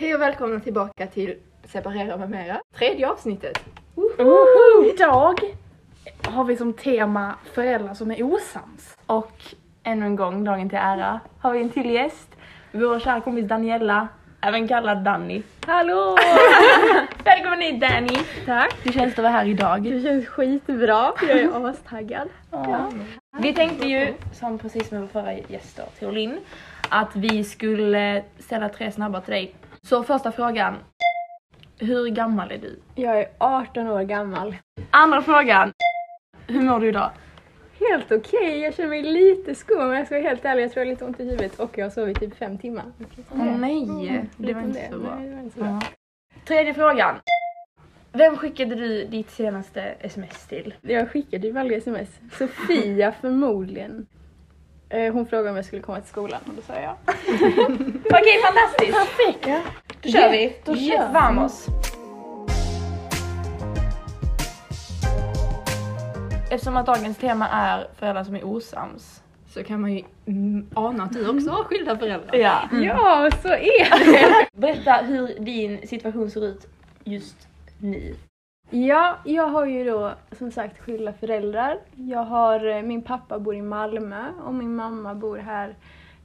Hej och välkomna tillbaka till Separera med mera, tredje avsnittet. Idag har vi som tema föräldrar som är osams. Och ännu en gång, dagen till ära, har vi en till gäst. Vår kära kompis Daniela, även kallad Danny. Hallå! Välkommen hit Danny! Tack! Hur känns det att vara här idag? Det känns skitbra. Jag är astaggad. Ja. Vi tänkte ju, som precis med vår förra gäst då, Theolin, att vi skulle ställa tre snabba till dig. Så första frågan. Hur gammal är du? Jag är 18 år gammal. Andra frågan. Hur mår du idag? Helt okej, jag känner mig lite skum men jag ska vara helt ärlig, jag tror jag har lite ont i huvudet och jag har sovit typ fem timmar. Åh nej, det Lite var inte så bra. Nej, det var inte så bra. Tredje frågan. Vem skickade du ditt senaste sms till? Jag skickade ju aldrig sms. Sofia förmodligen. Eh, Hon frågade om jag skulle komma till skolan och då sa jag Okej, fantastiskt! Perfekt! Då kör vi! Då kör Yes, vi. Vamos! Eftersom att dagens tema är föräldrar som är osams. Så kan man ju mm, ana att du också har skilda föräldrar. Ja. Ja, så är det! Berätta hur din situation ser ut just nu. Ja, jag har ju då som sagt skilda föräldrar. Jag har, eh, min pappa bor i Malmö och min mamma bor här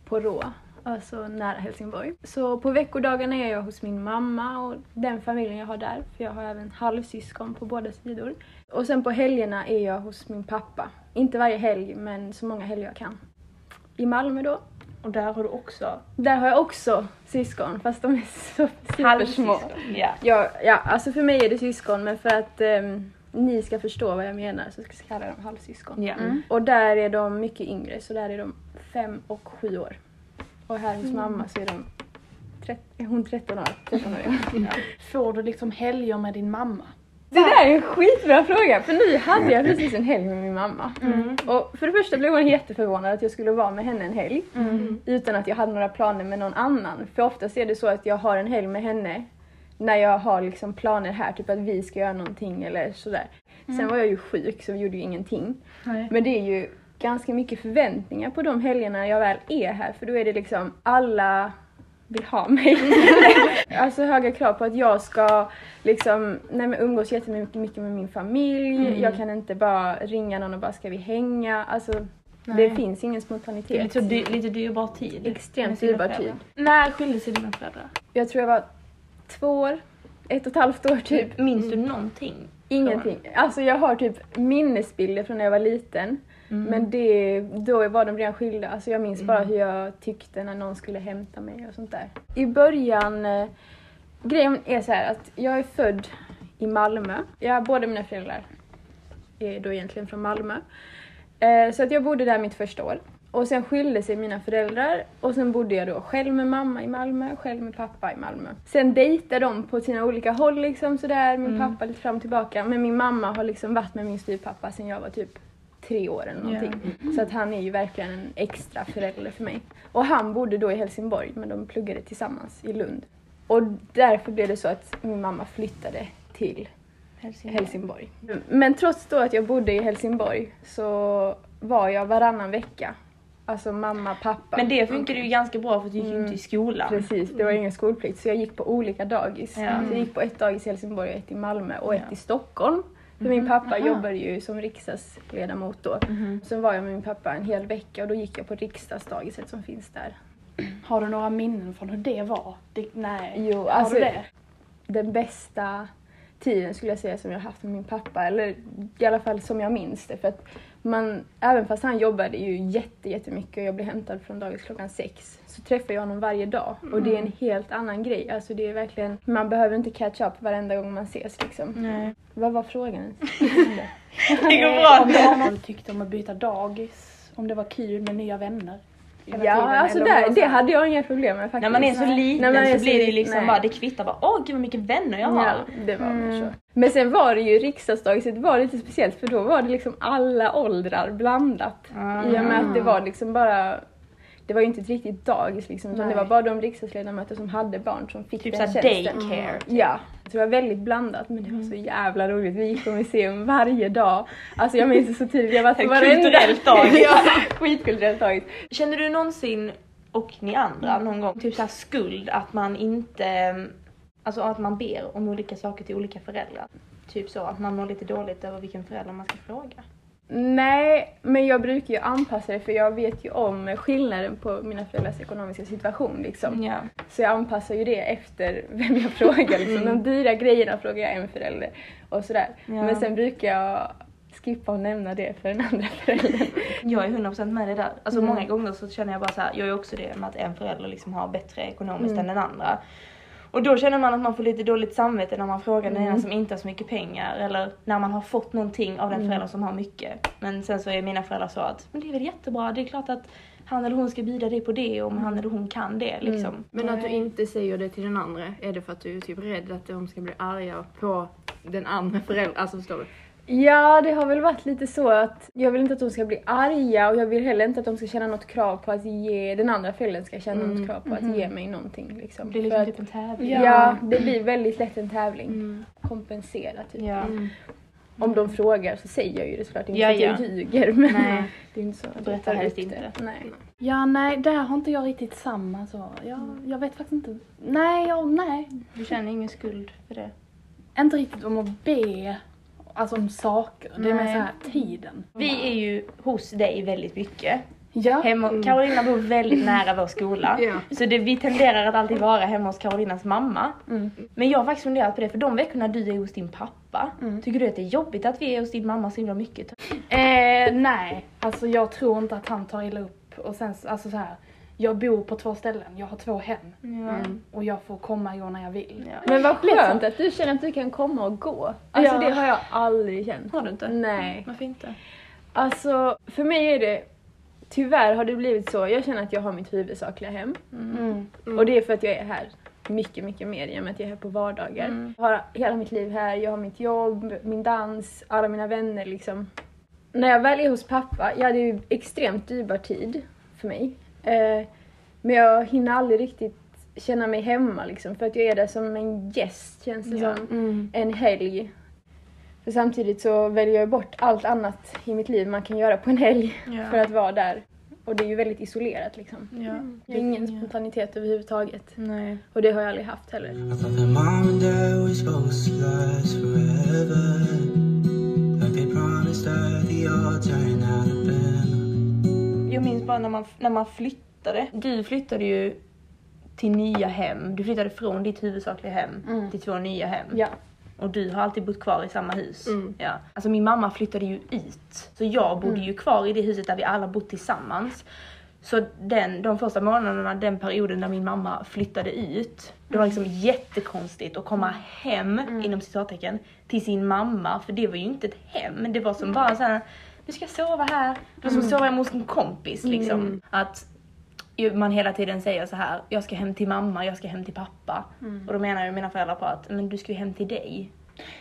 på Rå, alltså nära Helsingborg. Så på veckodagarna är jag hos min mamma och den familjen jag har där, för jag har även halvsyskon på båda sidor. Och sen på helgerna är jag hos min pappa. Inte varje helg, men så många helger jag kan. I Malmö då. Och där har du också Där har jag också syskon, fast de är så supersmå. halvsyskon. Ja. Ja, alltså för mig är det syskon men för att ehm, ni ska förstå vad jag menar så ska jag kalla dem halvsyskon. Ja. Och där är de mycket yngre så där är de fem och sju år. Och här hos mamma så är de är hon 13 år. 13 år ja. Får du liksom helger med din mamma? Det där är en skitbra fråga för nu hade jag precis en helg med min mamma. Och för det första blev hon jätteförvånad att jag skulle vara med henne en helg. Utan att jag hade några planer med någon annan. För oftast är det så att jag har en helg med henne när jag har liksom planer här, typ att vi ska göra någonting eller sådär. Sen var jag ju sjuk så vi gjorde ju ingenting. Nej. Men det är ju ganska mycket förväntningar på de helgerna jag väl är här för då är det liksom alla vill ha mig. alltså höga krav på att jag ska liksom, nej men umgås jättemycket mycket med min familj. Jag kan inte bara ringa någon och bara ska vi hänga. Alltså det Nej. finns ingen Det är spontanitet. lite, dy- lite dyrbar tid. Extremt dyrbar tid. När skilde sig dina föräldrar? Jag tror jag var två år, ett och ett halvt år typ. Minns du någonting? Ingenting. Alltså jag har typ minnesbilder från när jag var liten. Men det, då var de redan skilda. Alltså jag minns bara hur jag tyckte när någon skulle hämta mig och sånt där. I början, eh, grejen är så här att jag är född i Malmö. Jag, båda mina föräldrar är då egentligen från Malmö. Eh, så att jag bodde där mitt första år. Och sen skilde sig mina föräldrar och sen bodde jag då själv med mamma i Malmö, själv med pappa i Malmö. Sen dejtade de på sina olika håll liksom sådär, min pappa lite fram och tillbaka. Men min mamma har liksom varit med min styvpappa sen jag var typ tre år eller någonting. Så att han är ju verkligen en extra förälder för mig. Och han bodde då i Helsingborg men de pluggade tillsammans i Lund. Och därför blev det så att min mamma flyttade till Helsingborg. Men trots då att jag bodde i Helsingborg så var jag varannan vecka. Alltså mamma, pappa. Men det funkade ju ganska bra för du gick ju Mm. inte i skolan. Precis, det var ingen skolplikt så jag gick på olika dagis. Ja. Så jag gick på ett dagis i Helsingborg och ett i Malmö och ett Ja. i Stockholm. För min pappa Aha. jobbade ju som riksdagsledamot då. Sen var jag med min pappa en hel vecka och då gick jag på riksdagsdagiset som finns där. Har du några minnen från hur det var? Det, nej. Jo, har alltså du det? den bästa tiden skulle jag säga som jag haft med min pappa. Eller i alla fall som jag minns det. För att man, även fast han jobbade ju jätte, jättemycket och jag blev hämtad från dagis klockan sex så träffar jag honom varje dag. Och det är en helt annan grej. Alltså det är verkligen, man behöver inte catch up varenda gång man ses liksom. Nej. Vad var frågan? Det går bra. Om du tyckte om att byta dagis, om det var kul med nya vänner. Ja, tiden, alltså det så här- hade jag inga problem med faktiskt. När man är så liten När man är så så blir det liksom nej. bara, det kvittar bara, åh gud vad mycket vänner jag har. Ja, det var så. Men sen var det ju riksdagsdagiset var lite speciellt för då var det liksom alla åldrar blandat. I och med att det var liksom bara det var ju inte ett riktigt dagis liksom, utan det var bara de riksdagsledamöter som hade barn som fick Typ den tjänsten. daycare. Ja, så det var väldigt blandat men det var så jävla roligt. Vi gick på museum varje dag. Alltså jag minns det så tydligt. Jag var på varenda... Kulturellt dagis. ja, skitkulturellt dagis. Känner du någonsin och ni andra någon gång. Typ såhär skuld att man inte, alltså att man ber om olika saker till olika föräldrar. Typ så att man mår lite dåligt över vilken förälder man ska fråga. Nej, men jag brukar ju anpassa det för jag vet ju om skillnaden på mina föräldrars ekonomiska situation liksom. Ja. Så jag anpassar ju det efter vem jag frågar liksom. De dyra grejerna frågar jag en förälder och sådär. Ja. Men sen brukar jag skippa att nämna det för den andra föräldern. Jag är 100% med det där. Alltså Mm. många gånger så känner jag bara så här, jag är också det med att en förälder liksom har bättre ekonomiskt Mm. än den andra. Och då känner man att man får lite dåligt samvete när man frågar den Mm. ena som inte har så mycket pengar eller när man har fått någonting av den Mm. föräldern som har mycket. Men sen så är mina föräldrar så att, men det är väl jättebra, det är klart att han eller hon ska bjuda dig på det om han eller hon kan det liksom. Men att du inte säger det till den andra, är det för att du är typ rädd att de ska bli arga på den andra föräldern? Alltså förstår du? Ja, det har väl varit lite så att jag vill inte att de ska bli arga och jag vill heller inte att de ska känna något krav på att ge, den andra föräldern ska känna något krav på att ge mig någonting liksom. Det blir liksom typ en tävling. ja. det blir väldigt lätt en tävling. Kompensera typ. Ja. Om de frågar så säger jag ju det såklart, inte Ja, att jag ja. ljuger men Nej. det är inte så att jag Berätta tar det. inte. Nej. Ja, nej, där har inte jag riktigt samma så. Jag, jag vet faktiskt inte. Nej, jag, nej. Du känner ingen skuld för det? Inte riktigt om att be, alltså om saker. Det är mer Nej. så här tiden. Vi är ju hos dig väldigt mycket. Ja. Hemma, Carolina bor väldigt nära vår skola. Ja. Så det, vi tenderar att alltid vara hemma hos Carolinas mamma. Mm. Men jag har faktiskt funderat på det, för de veckorna du är hos din pappa, Mm. tycker du att det är jobbigt att vi är hos din mamma så himla mycket? Eh, nej, alltså jag tror inte att han tar illa upp. Och sen, alltså så här. Jag bor på två ställen, jag har två hem. Ja. Och jag får komma och gå när jag vill. Ja. Men vad skönt att du känner att du kan komma och gå. Alltså Ja. det har jag aldrig känt. Har du inte? Nej. Varför inte? Alltså för mig är det, tyvärr har det blivit så, jag känner att jag har mitt huvudsakliga hem. Mm. Och det är för att jag är här mycket, mycket mer i och med att jag är här på vardagar. Mm. Jag har hela mitt liv här, jag har mitt jobb, min dans, alla mina vänner liksom. När jag väl är hos pappa, ja det är ju extremt dyrbar tid för mig. Eh, men jag hinner aldrig riktigt känna mig hemma liksom för att jag är där som en gäst känns det Ja. som. En helg. För samtidigt så väljer jag bort allt annat i mitt liv man kan göra på en helg Ja. för att vara där. Och det är ju väldigt isolerat liksom. Ja. Jag har ingen spontanitet överhuvudtaget. Nej. Och det har jag aldrig haft heller. I Jag minns bara när man, när man flyttade. Du flyttade ju till nya hem. Du flyttade från ditt huvudsakliga hem till två nya hem. Ja. Och du har alltid bott kvar i samma hus. Mm. Ja. Alltså min mamma flyttade ju ut. Så jag bodde ju kvar i det huset där vi alla bott tillsammans. Så den, de första månaderna, den perioden när min mamma flyttade ut, det var liksom jättekonstigt att komma hem, inom citattecken, till sin mamma. För det var ju inte ett hem, det var som bara såhär, du ska sova här. Som att sova hemma hos en kompis liksom. Att ju- man hela tiden säger så här: jag ska hem till mamma, jag ska hem till pappa. Och då menar ju mina föräldrar på att, men du ska ju hem till dig.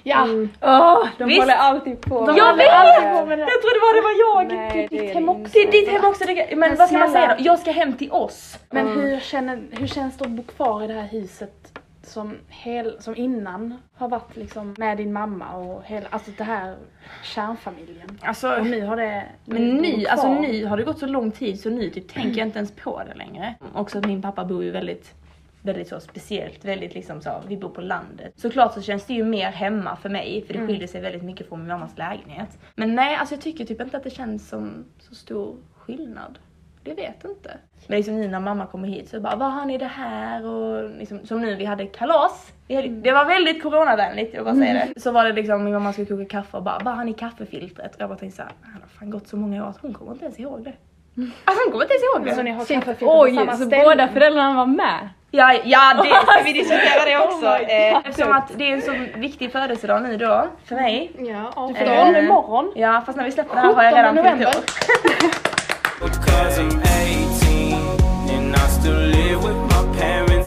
Ja, Åh, de Visst. håller alltid på. Jag med vet! det. Jag trodde bara det var jag! Nej, det är ditt hem också. Det är ditt hem också, det, men, vad ska man säga då? Jag ska hem till oss. men hur, känner, hur känns det att bo kvar i det här huset som, hel, som innan har varit liksom med din mamma och hela, alltså det här kärnfamiljen? Alltså, Och nu har det... men nu, alltså nu har det gått så lång tid så nu typ tänker jag inte ens på det längre. Också att min pappa bor ju väldigt väldigt så speciellt, väldigt liksom så, vi bor på landet. Såklart så känns det ju mer hemma för mig för det skiljer sig väldigt mycket från min mammas lägenhet. Men nej, alltså jag tycker typ inte att det känns som så stor skillnad. Det vet inte. Men liksom nu när mamma kommer hit så bara, vad har ni det här? Och liksom, som nu, vi hade kalas. Hade, Det var väldigt coronavänligt, jag bara säger det. Så var det liksom, min mamma skulle koka kaffe och bara, vad har ni i kaffefiltret? Och jag bara tänkte såhär, det har fan gått så många år att hon kommer inte ens ihåg det. Alltså hon kommer inte ens ihåg det. Så ni har Shit, kaffefilter på oj, samma så ställe? båda föräldrarna var med? Ja, ja det ska vi diskutera det också. Oh eh, God. eftersom att det är en så viktig födelsedag nu då, för mig. Ja, Du fyller år imorgon. Ja, fast när vi släpper det här har jag redan 17 fyllt år.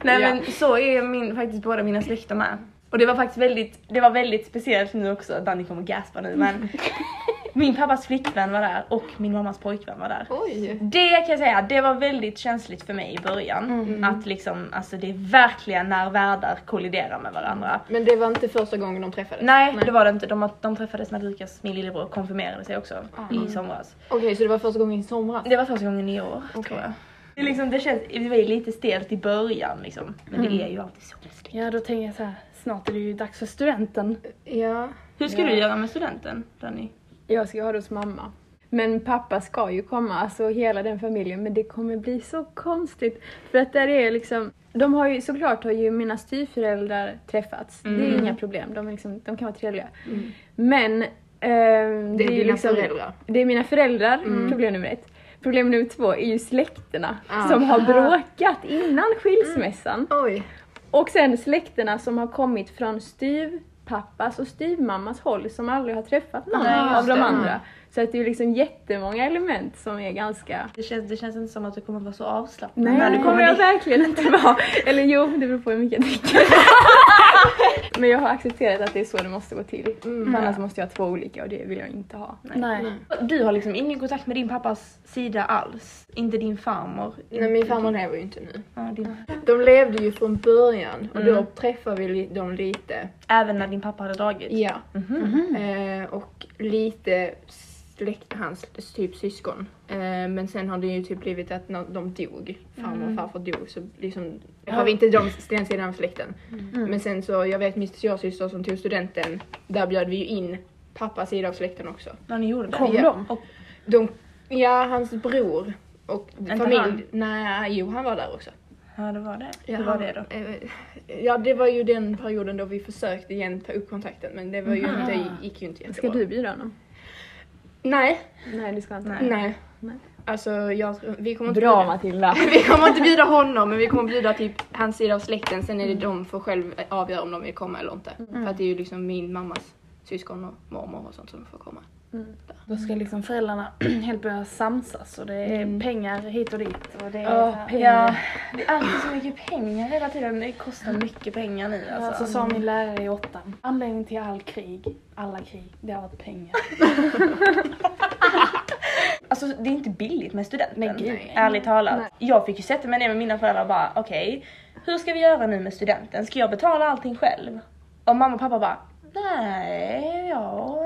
Nej men så är min, faktiskt båda mina släkter med. Och det var faktiskt väldigt, det var väldigt speciellt nu också, Danny kommer gaspa nu men min pappas flickvän var där och min mammas pojkvän var där. Oj. Det kan jag säga, det var väldigt känsligt för mig i början. Att liksom, alltså det är verkligen när världar kolliderar med varandra. Men det var inte första gången de träffades? Nej, det var det inte. De, de träffades när Lukas, min lillebror, konfirmerade sig också i somras. Okej, så det var första gången i somras? Det var första gången i år, tror jag. Det, är liksom, det, känns, det var ju lite stelt i början liksom. Men det är ju alltid så läskigt. Ja, då tänker jag så här, snart är det ju dags för studenten. Ja. Hur ska du göra med studenten, Danny? Jag ska ha det hos mamma. Men pappa ska ju komma, alltså hela den familjen, men det kommer bli så konstigt. För att där är liksom, de har ju såklart har ju mina styvföräldrar träffats. Det är inga problem, de, är liksom, de kan vara trevliga. Men ehm, Det är ju dina liksom, föräldrar. Det är mina föräldrar, problem nummer ett. Problem nummer två är ju släkterna Ah. som har bråkat innan skilsmässan. Oj. Och sen släkterna som har kommit från styvpappas och styvmammas håll som aldrig har träffat någon just av de andra. Så att det är ju liksom jättemånga element som är ganska... Det känns, det känns inte som att du kommer vara så avslappnad Nej, när det du kommer kommer jag verkligen inte vara. Eller jo, det beror på hur mycket jag dricker. Men jag har accepterat att det är så det måste gå till. För annars måste jag ha två olika och det vill jag inte ha. Nej. Du har liksom ingen kontakt med din pappas sida alls? Inte din farmor? Nej min farmor lever ju inte nu. Ja, din... De levde ju från början och då träffade vi dem lite. Även när din pappa hade dragit? Ja. Mhm. Eh, och lite släkt, hans typ syskon. Eh, men sen har det ju typ blivit att när de dog, farmor och farfar dog, så liksom har vi inte de, den sidan av släkten. Men sen så, jag vet min specialsyster som tog studenten, där bjöd vi ju in pappas sida av släkten också. Ja, ni gjorde det? Kom Ja. de? Och, De, ja, hans bror och Inte familj. han? Nej, jo han var där också. ja, det var det. Ja, Hur var det då? eh, Ja, det var ju den perioden då vi försökte igen ta upp kontakten men det var ju inte, gick ju inte jättebra. Ska du bjuda honom? Nej, Nej, det ska inte. Nej. nej. Nej. Alltså jag, vi kommer inte Bra bjuda, Matilda. vi kommer inte bjuda honom men vi kommer bjuda typ hans sida av släkten. Sen är det de får själv avgöra om de vill komma eller inte. För att det är ju liksom min mammas syskon och mormor och sånt som får komma. Då ska liksom föräldrarna helt börja samsas och det är pengar hit och dit. Och det är Ja, här- pengar. Ja, det är alltid så mycket pengar hela tiden. Det kostar mycket pengar nu Ja, alltså. så sa min lärare i åttan. Anledningen till all krig, alla krig, det har varit pengar. Alltså det är inte billigt med studenten. Nej, gud, nej. ärligt talat. Nej. Jag fick ju sätta mig ner med mina föräldrar och bara okej, hur ska vi göra nu med studenten? Ska jag betala allting själv? Och mamma och pappa bara nej, ja.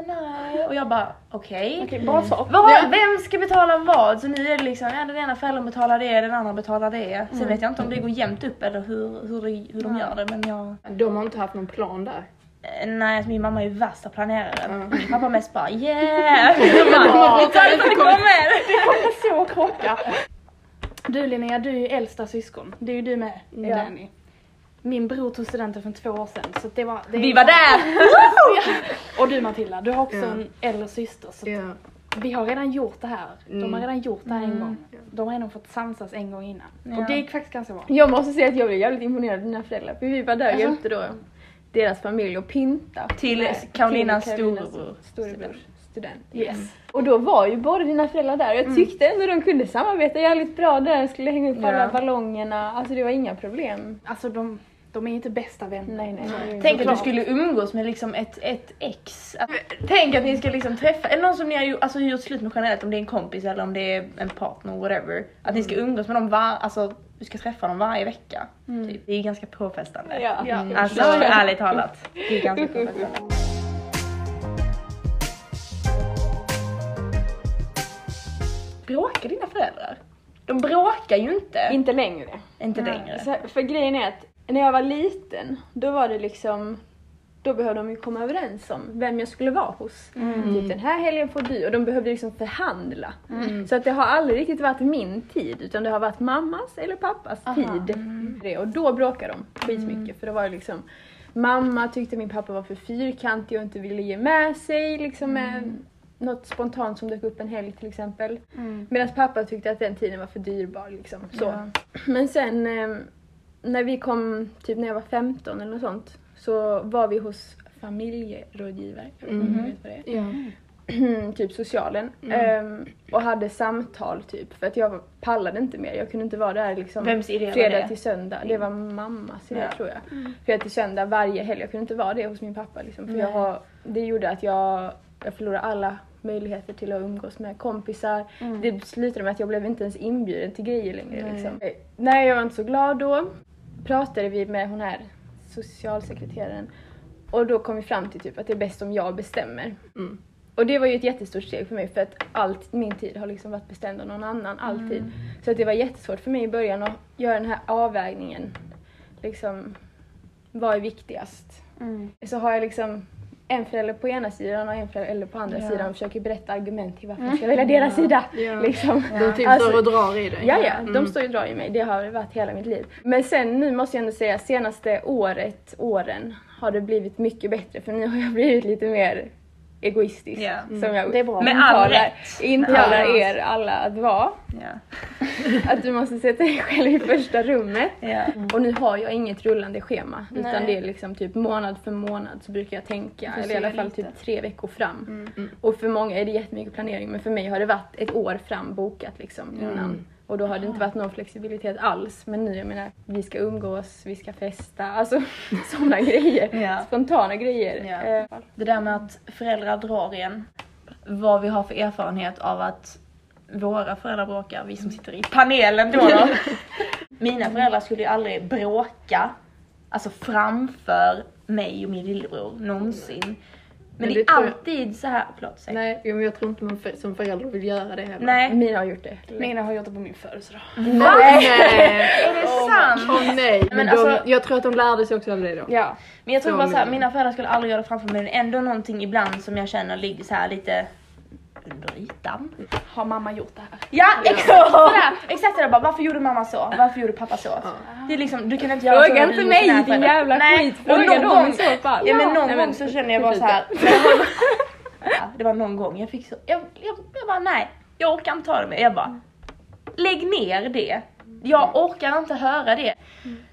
Och jag bara okej. Okej, bra sak. Vad, Vem ska betala vad? Så nu är det liksom, ja, den ena föräldern betalar det, den andra betalar det. Sen vet jag inte om det går jämnt upp eller hur, hur, det, hur de gör det men jag... De har inte haft någon plan där. Eh, Nej, alltså min mamma är ju värsta planeraren. Mm. Min pappa mest bara yeah! Ja, det kommer! Det kommer så krocka. Du Linnea, du är ju äldsta syskon. Det är ju du med, Ja. Danny. Min bror tog studenten för två år sedan så det var... Det Vi var där! Och du Matilda, du har också Ja. en äldre syster så Ja. vi har redan gjort det här. De har Mm. redan gjort det här en gång. De har redan fått samsas en gång innan. Ja. Och det gick faktiskt ganska bra. Jag måste säga att jag blev jävligt imponerad av dina föräldrar för vi var där och Alltså? hjälpte då deras familj att pynta. Till Karolinas storebror. storebror. Student. Yes. Och då var ju båda dina föräldrar där och jag tyckte ändå de kunde samarbeta jävligt bra där. Skulle hänga upp alla Ja. ballongerna. Alltså det var inga problem. Alltså de, de är inte bästa vänner. Nej nej. var Tänk att du skulle umgås med liksom ett, ett ex. Tänk att ni ska liksom träffa, eller någon som ni har ju, alltså, gjort slut med generellt, om det är en kompis eller om det är en partner, whatever. Att ni ska umgås med dem var, alltså du ska träffa dem varje vecka. Typ. Det är ganska påfrestande. Ja. Ja. Alltså ärligt talat. Det är ganska påfrestande. Bråkar dina föräldrar? De bråkar ju inte. Inte längre. inte längre. Så, för grejen är att när jag var liten, då var det liksom då behövde de ju komma överens om vem jag skulle vara hos. Typ den här helgen får du och de behövde liksom förhandla. Så att det har aldrig riktigt varit min tid utan det har varit mammas eller pappas tid. Det, och då bråkade de skitmycket för det var ju liksom Mamma tyckte min pappa var för fyrkantig och inte ville ge med sig liksom med något spontant som dök upp en helg till exempel. Medan pappa tyckte att den tiden var för dyrbar liksom. Så. Ja. Men sen eh, när vi kom, typ när jag var 15 eller något sånt, så var vi hos familjerådgivare. Jag vet inte om Mhm. du vet vad det är. Ja. typ socialen. Ehm, och hade samtal typ, för att jag pallade inte mer. Jag kunde inte vara där liksom Vems idé var fredag det? till söndag. Det var mammas idé Ja. tror jag. Fredag till söndag varje helg. Jag kunde inte vara det hos min pappa liksom. För jag har, det gjorde att jag, jag förlorade alla möjligheter till att umgås med kompisar. Det slutade med att jag blev inte ens inbjuden till grejer längre Nej. liksom. Eh, Nej, jag var inte så glad då. Pratade vi med hon här socialsekreteraren och då kom vi fram till typ att det är bäst om jag bestämmer. Mm. Och det var ju ett jättestort steg för mig för att allt min tid har liksom varit bestämd av någon annan, alltid. Så att det var jättesvårt för mig i början att göra den här avvägningen. Liksom, vad är viktigast? Mm. Så har jag liksom en förälder på ena sidan och en förälder på andra Ja. sidan och försöker berätta argument till varför jag ska välja deras sida. Ja. Liksom. De typ Alltså- står och drar i dig. Ja, ja, Mm. de står ju och drar i mig. Det har varit hela mitt liv. Men sen nu måste jag ändå säga, senaste året, åren, har det blivit mycket bättre. För nu har jag blivit lite mer egoistisk. Ja. Som jag Det är bra. intalar, Med all rätt. intalar Ja. er alla att vara. Ja. Att du måste sätta dig själv i första rummet. Ja. Och nu har jag inget rullande schema. Nej. Utan det är liksom typ månad för månad så brukar jag tänka. Eller i alla fall lite. typ tre veckor fram. Mm. Och för många är det jättemycket planering. Men för mig har det varit ett år fram bokat liksom innan. Och då har det inte varit någon flexibilitet alls. Men nu, jag menar, vi ska umgås, vi ska festa. Alltså sådana grejer. Ja. Spontana grejer. Ja. Eh, Det där med att föräldrar drar i en. Vad vi har för erfarenhet av att våra föräldrar bråkar, vi som sitter i panelen då. då. Mina föräldrar skulle ju aldrig bråka, alltså framför mig och min lillebror, någonsin. Men, Men det är det tror jag- alltid så här, förlåt säg. Nej, men jag tror inte man för, som förälder vill göra det heller. Nej. Mina har gjort det. Mina har gjort det på min födelsedag. Nej! Är det sant? Åh nej! Men Men de, alltså- jag tror att de lärde sig också av det då. Ja. Men jag tror Så bara såhär, min- mina föräldrar skulle aldrig göra det framför mig, men ändå någonting ibland som jag känner ligger så här lite under ytan. Har mamma gjort det här? Ja, exakt sådär! Exakt sådär bara, varför gjorde mamma så? Varför gjorde pappa så? Det är liksom, du kan inte göra så Fråga när du inte mig din förälder. jävla Nej, skit. och Fråga någon dem i gång- så fall. Ja men någon Nej, gång så känner jag bara så här. ja, det var någon gång jag fick så, jag, jag, jag bara nej, jag orkar inte ta det mer. Jag bara, lägg ner det. Jag orkar inte höra det.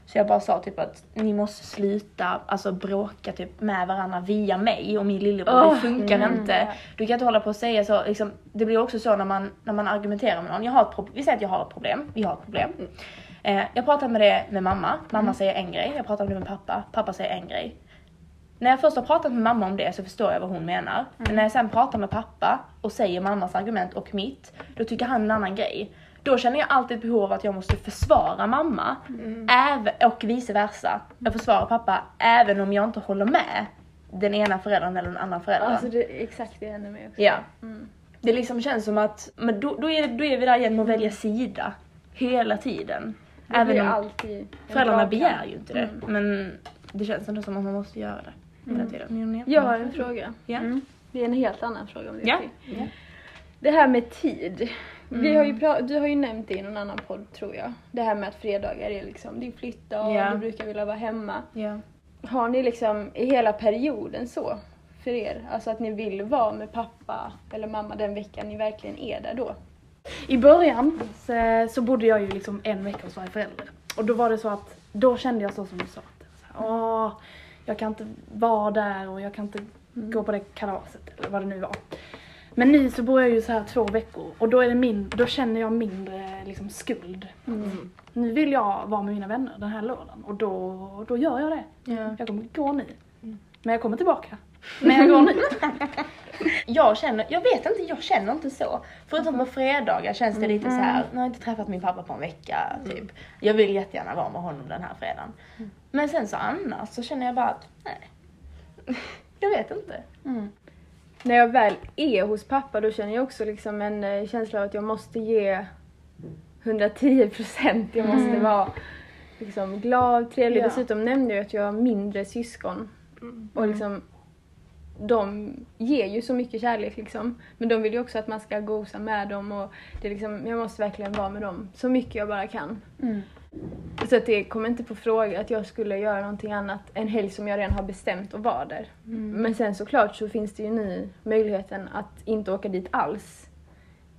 Så jag bara sa typ att ni måste sluta alltså bråka typ med varandra via mig och min lillebror. det Åh, funkar inte. Du kan inte hålla på och säga så. Liksom, det blir också så när man, när man argumenterar med någon. Jag har ett pro- vi säger att jag har ett problem. Vi har ett problem. Eh, jag pratar med det med mamma. Mamma säger en grej. Jag pratar med det med pappa. Pappa säger en grej. När jag först har pratat med mamma om det så förstår jag vad hon menar. Men när jag sen pratar med pappa och säger mammas argument och mitt, då tycker han en annan grej. Då känner jag alltid ett behov av att jag måste försvara mamma. Även, och vice versa. Jag försvarar pappa även om jag inte håller med den ena föräldern eller den andra föräldern. Alltså det är exakt det händer mig också. Ja. Det liksom känns som att, men då, då, är, då är vi där igen med att välja sida. Hela tiden. Det Även om alltid föräldrarna begär ju inte det. Men det känns ändå som att man måste göra det hela tiden. Jag har en fråga. Ja. Mm. Det är en helt annan fråga om det Ja. okej. Det här med tid. Vi har ju pra- du har ju nämnt det i någon annan podd tror jag. Det här med att fredagar är liksom din flyttdag, Ja. du brukar vilja vara hemma. Ja. Har ni liksom i hela perioden så för er? Alltså att ni vill vara med pappa eller mamma den veckan ni verkligen är där då? I början så, så bodde jag ju liksom en vecka hos varje förälder. Och då var det så att, då kände jag så som du sa. Att, Åh, jag kan inte vara där och jag kan inte gå på det kalaset eller vad det nu var. Men nu så bor jag ju så här två veckor och då, är det min, då känner jag mindre liksom, skuld. Nu vill jag vara med mina vänner den här lördagen och då, då gör jag det. Ja. Jag kommer gå nu. Men jag kommer tillbaka. Men jag går nu. Jag känner, jag vet inte, jag känner inte så. Förutom på fredagar känns det lite så här. nu har jag inte träffat min pappa på en vecka typ. Jag vill jättegärna vara med honom den här fredagen. Men sen så annars så känner jag bara att, nej. Jag vet inte. När jag väl är hos pappa då känner jag också liksom en eh, känsla av att jag måste ge 110 procent. Jag måste vara liksom glad, trevlig. Ja. Dessutom nämnde jag att jag har mindre syskon. Och liksom de ger ju så mycket kärlek liksom. Men de vill ju också att man ska gosa med dem och det är liksom, jag måste verkligen vara med dem så mycket jag bara kan. Så att det kommer inte på fråga att jag skulle göra någonting annat en helg som jag redan har bestämt att vara där. Men sen såklart så finns det ju nu möjligheten att inte åka dit alls.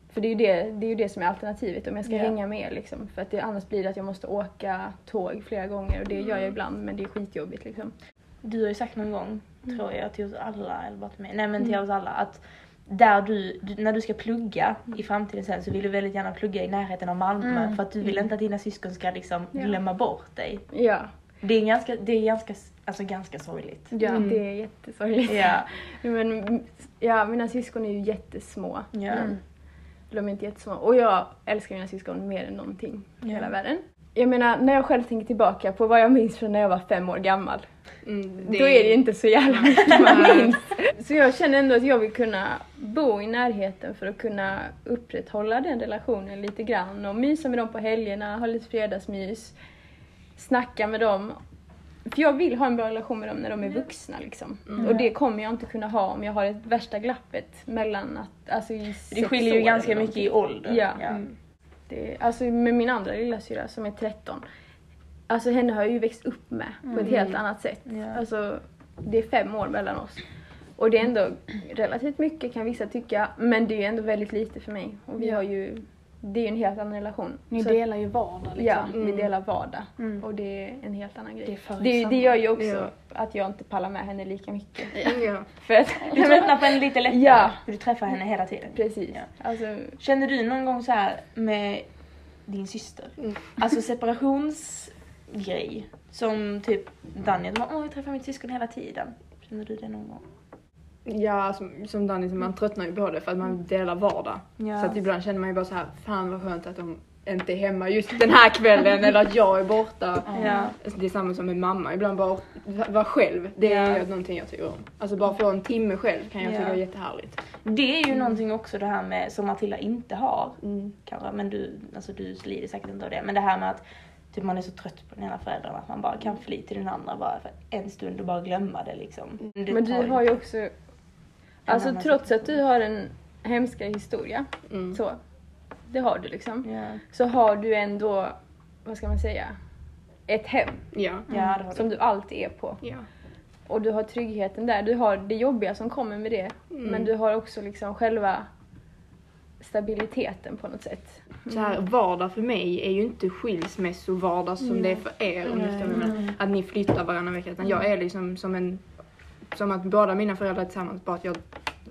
För det är ju det, det, är ju det som är alternativet om jag ska Ja. hänga med liksom. För att det, annars blir det att jag måste åka tåg flera gånger och det gör jag ibland men det är skitjobbigt liksom. Du har ju sagt någon gång, tror jag, till oss alla, eller bara till mig, nej men till oss alla att där du, du, när du ska plugga i framtiden sen så vill du väldigt gärna plugga i närheten av Malmö för att du vill inte att dina syskon ska liksom glömma bort dig. Ja, Det är ganska, det är ganska, alltså ganska sorgligt. ja det är jättesorgligt. Ja. Men ja, mina syskon är ju jättesmå. Ja. De är inte jättesmå. Och jag älskar mina syskon mer än någonting i Ja. hela världen. Jag menar, när jag själv tänker tillbaka på vad jag minns från när jag var fem år gammal. Mm, då är det inte så jävla mycket man minns. Så jag känner ändå att jag vill kunna bo i närheten för att kunna upprätthålla den relationen lite grann och mysa med dem på helgerna, ha lite fredagsmys, snacka med dem. För jag vill ha en bra relation med dem när de är vuxna liksom. Och det kommer jag inte kunna ha om jag har ett värsta glappet mellan att, alltså i Det skiljer ju ganska mycket i ålder. Ja. Det, alltså med min andra lillasyrra som är 13. Alltså henne har jag ju växt upp med på ett helt annat sätt. Ja. Alltså det är fem år mellan oss. Och det är ändå relativt mycket kan vissa tycka. Men det är ändå väldigt lite för mig. Och vi Ja. har ju, det är ju en helt annan relation. Ni Så- delar ju vardag liksom. Ja, vi delar vardag. Mm. Och det är en helt annan grej. Det det, det gör ju också Ja. att jag inte pallar med henne lika mycket. Ja. För att, Du tröttnar på henne lite lättare Ja. för du träffar henne hela tiden. precis. Ja. Alltså, Känner du någon gång så här med din syster? Mm. Alltså separationsgrej. Som typ Daniel, bara, åh jag träffar mitt syskon hela tiden. Känner du det någon gång? Ja, som, som Danny, man tröttnar ju på det för att man delar vardag. Ja. Så att ibland känner man ju bara så här, fan vad skönt att de inte är hemma just den här kvällen eller att jag är borta. Ja. Alltså, Det är samma som med mamma, ibland bara vara själv. Det är Ja. någonting jag tycker om. Alltså bara få en timme själv kan jag Ja. tycka är jättehärligt. Det är ju någonting också det här med som Matilda inte har. Mm. Kanske, men du, alltså du lider säkert inte av det. Men det här med att typ man är så trött på den ena föräldern att man bara kan fly till den andra bara för en stund och bara glömma det liksom. Det men du har ju också, alltså trots att du har en hemskare historia, Mm. så, det har du liksom. Ja, Så har du ändå, vad ska man säga, ett hem Ja. har som du. du alltid är på. ja. Och du har tryggheten där. Du har det jobbiga som kommer med det. Mm. Men du har också liksom själva stabiliteten på något sätt. Så här, vardag för mig är ju inte skilsmässovardag som det är för er. Om ni jag menar. Att ni flyttar varannan vecka. Utan jag är liksom som en, som att båda mina föräldrar är tillsammans bara att jag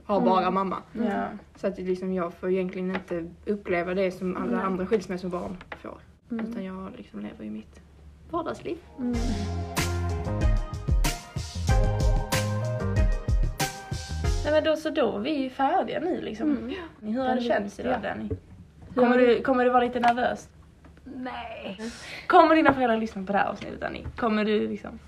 har bara mamma. Ja. Så att liksom jag får egentligen inte uppleva det som alla andra skilsmässobarn får. Utan jag liksom lever i mitt vardagsliv. Men då så då, vi är ju färdiga nu liksom. Mm. Hur har det känts idag Danny? Kommer du, kommer du vara lite nervös? Nej. Kommer dina föräldrar lyssna på det här avsnittet Danny? Kommer du liksom?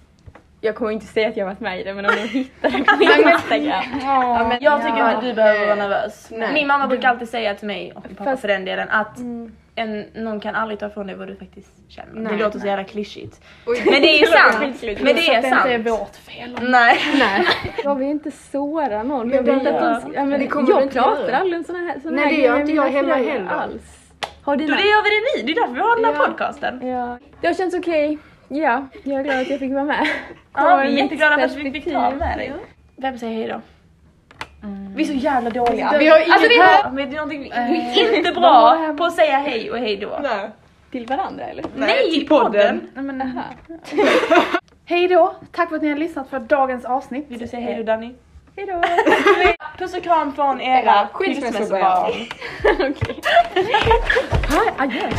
Jag kommer inte säga att jag varit med i det men om de hittar det på min Instagram. Ja, men, Jag tycker ja, inte du behöver vara nervös. nej. Min mamma brukar alltid säga till mig, och min pappa Fast- för den delen, att Mm. En, någon kan aldrig ta ifrån dig vad du faktiskt känner. Nej, det låter så nej. jävla klyschigt. Oj. Men det är ju sant. Men det Så är det inte är sant. vårt fel. Nej. Nej. Jag vill inte såra någon. Men Jag, vill inte att de, ja, men det kommer jag inte pratar aldrig om såna här, såna Nej, här det gör inte jag hemma heller. Alls. Har Då dina? det gör vi det nu, det är därför vi har den här Ja. podcasten. Ja. Det har känts okej. Ja, jag är glad att jag fick vara med. Ja, vi är jätteglada för att vi fick ta med dig. Vem säger hej då? Vi är så jävla dåliga. Vi har alltså vi har, men det är någonting, vi är inte bra på att säga hej och hej då. Nej. Till varandra eller? Nej, till podden. Nej, men, Aha. hej då! Tack för att ni har lyssat för dagens avsnitt. Vill du säga hej då Danny? Hejdå. Puss och kram från era skilsmässobarn. Okej. Hej, adjö!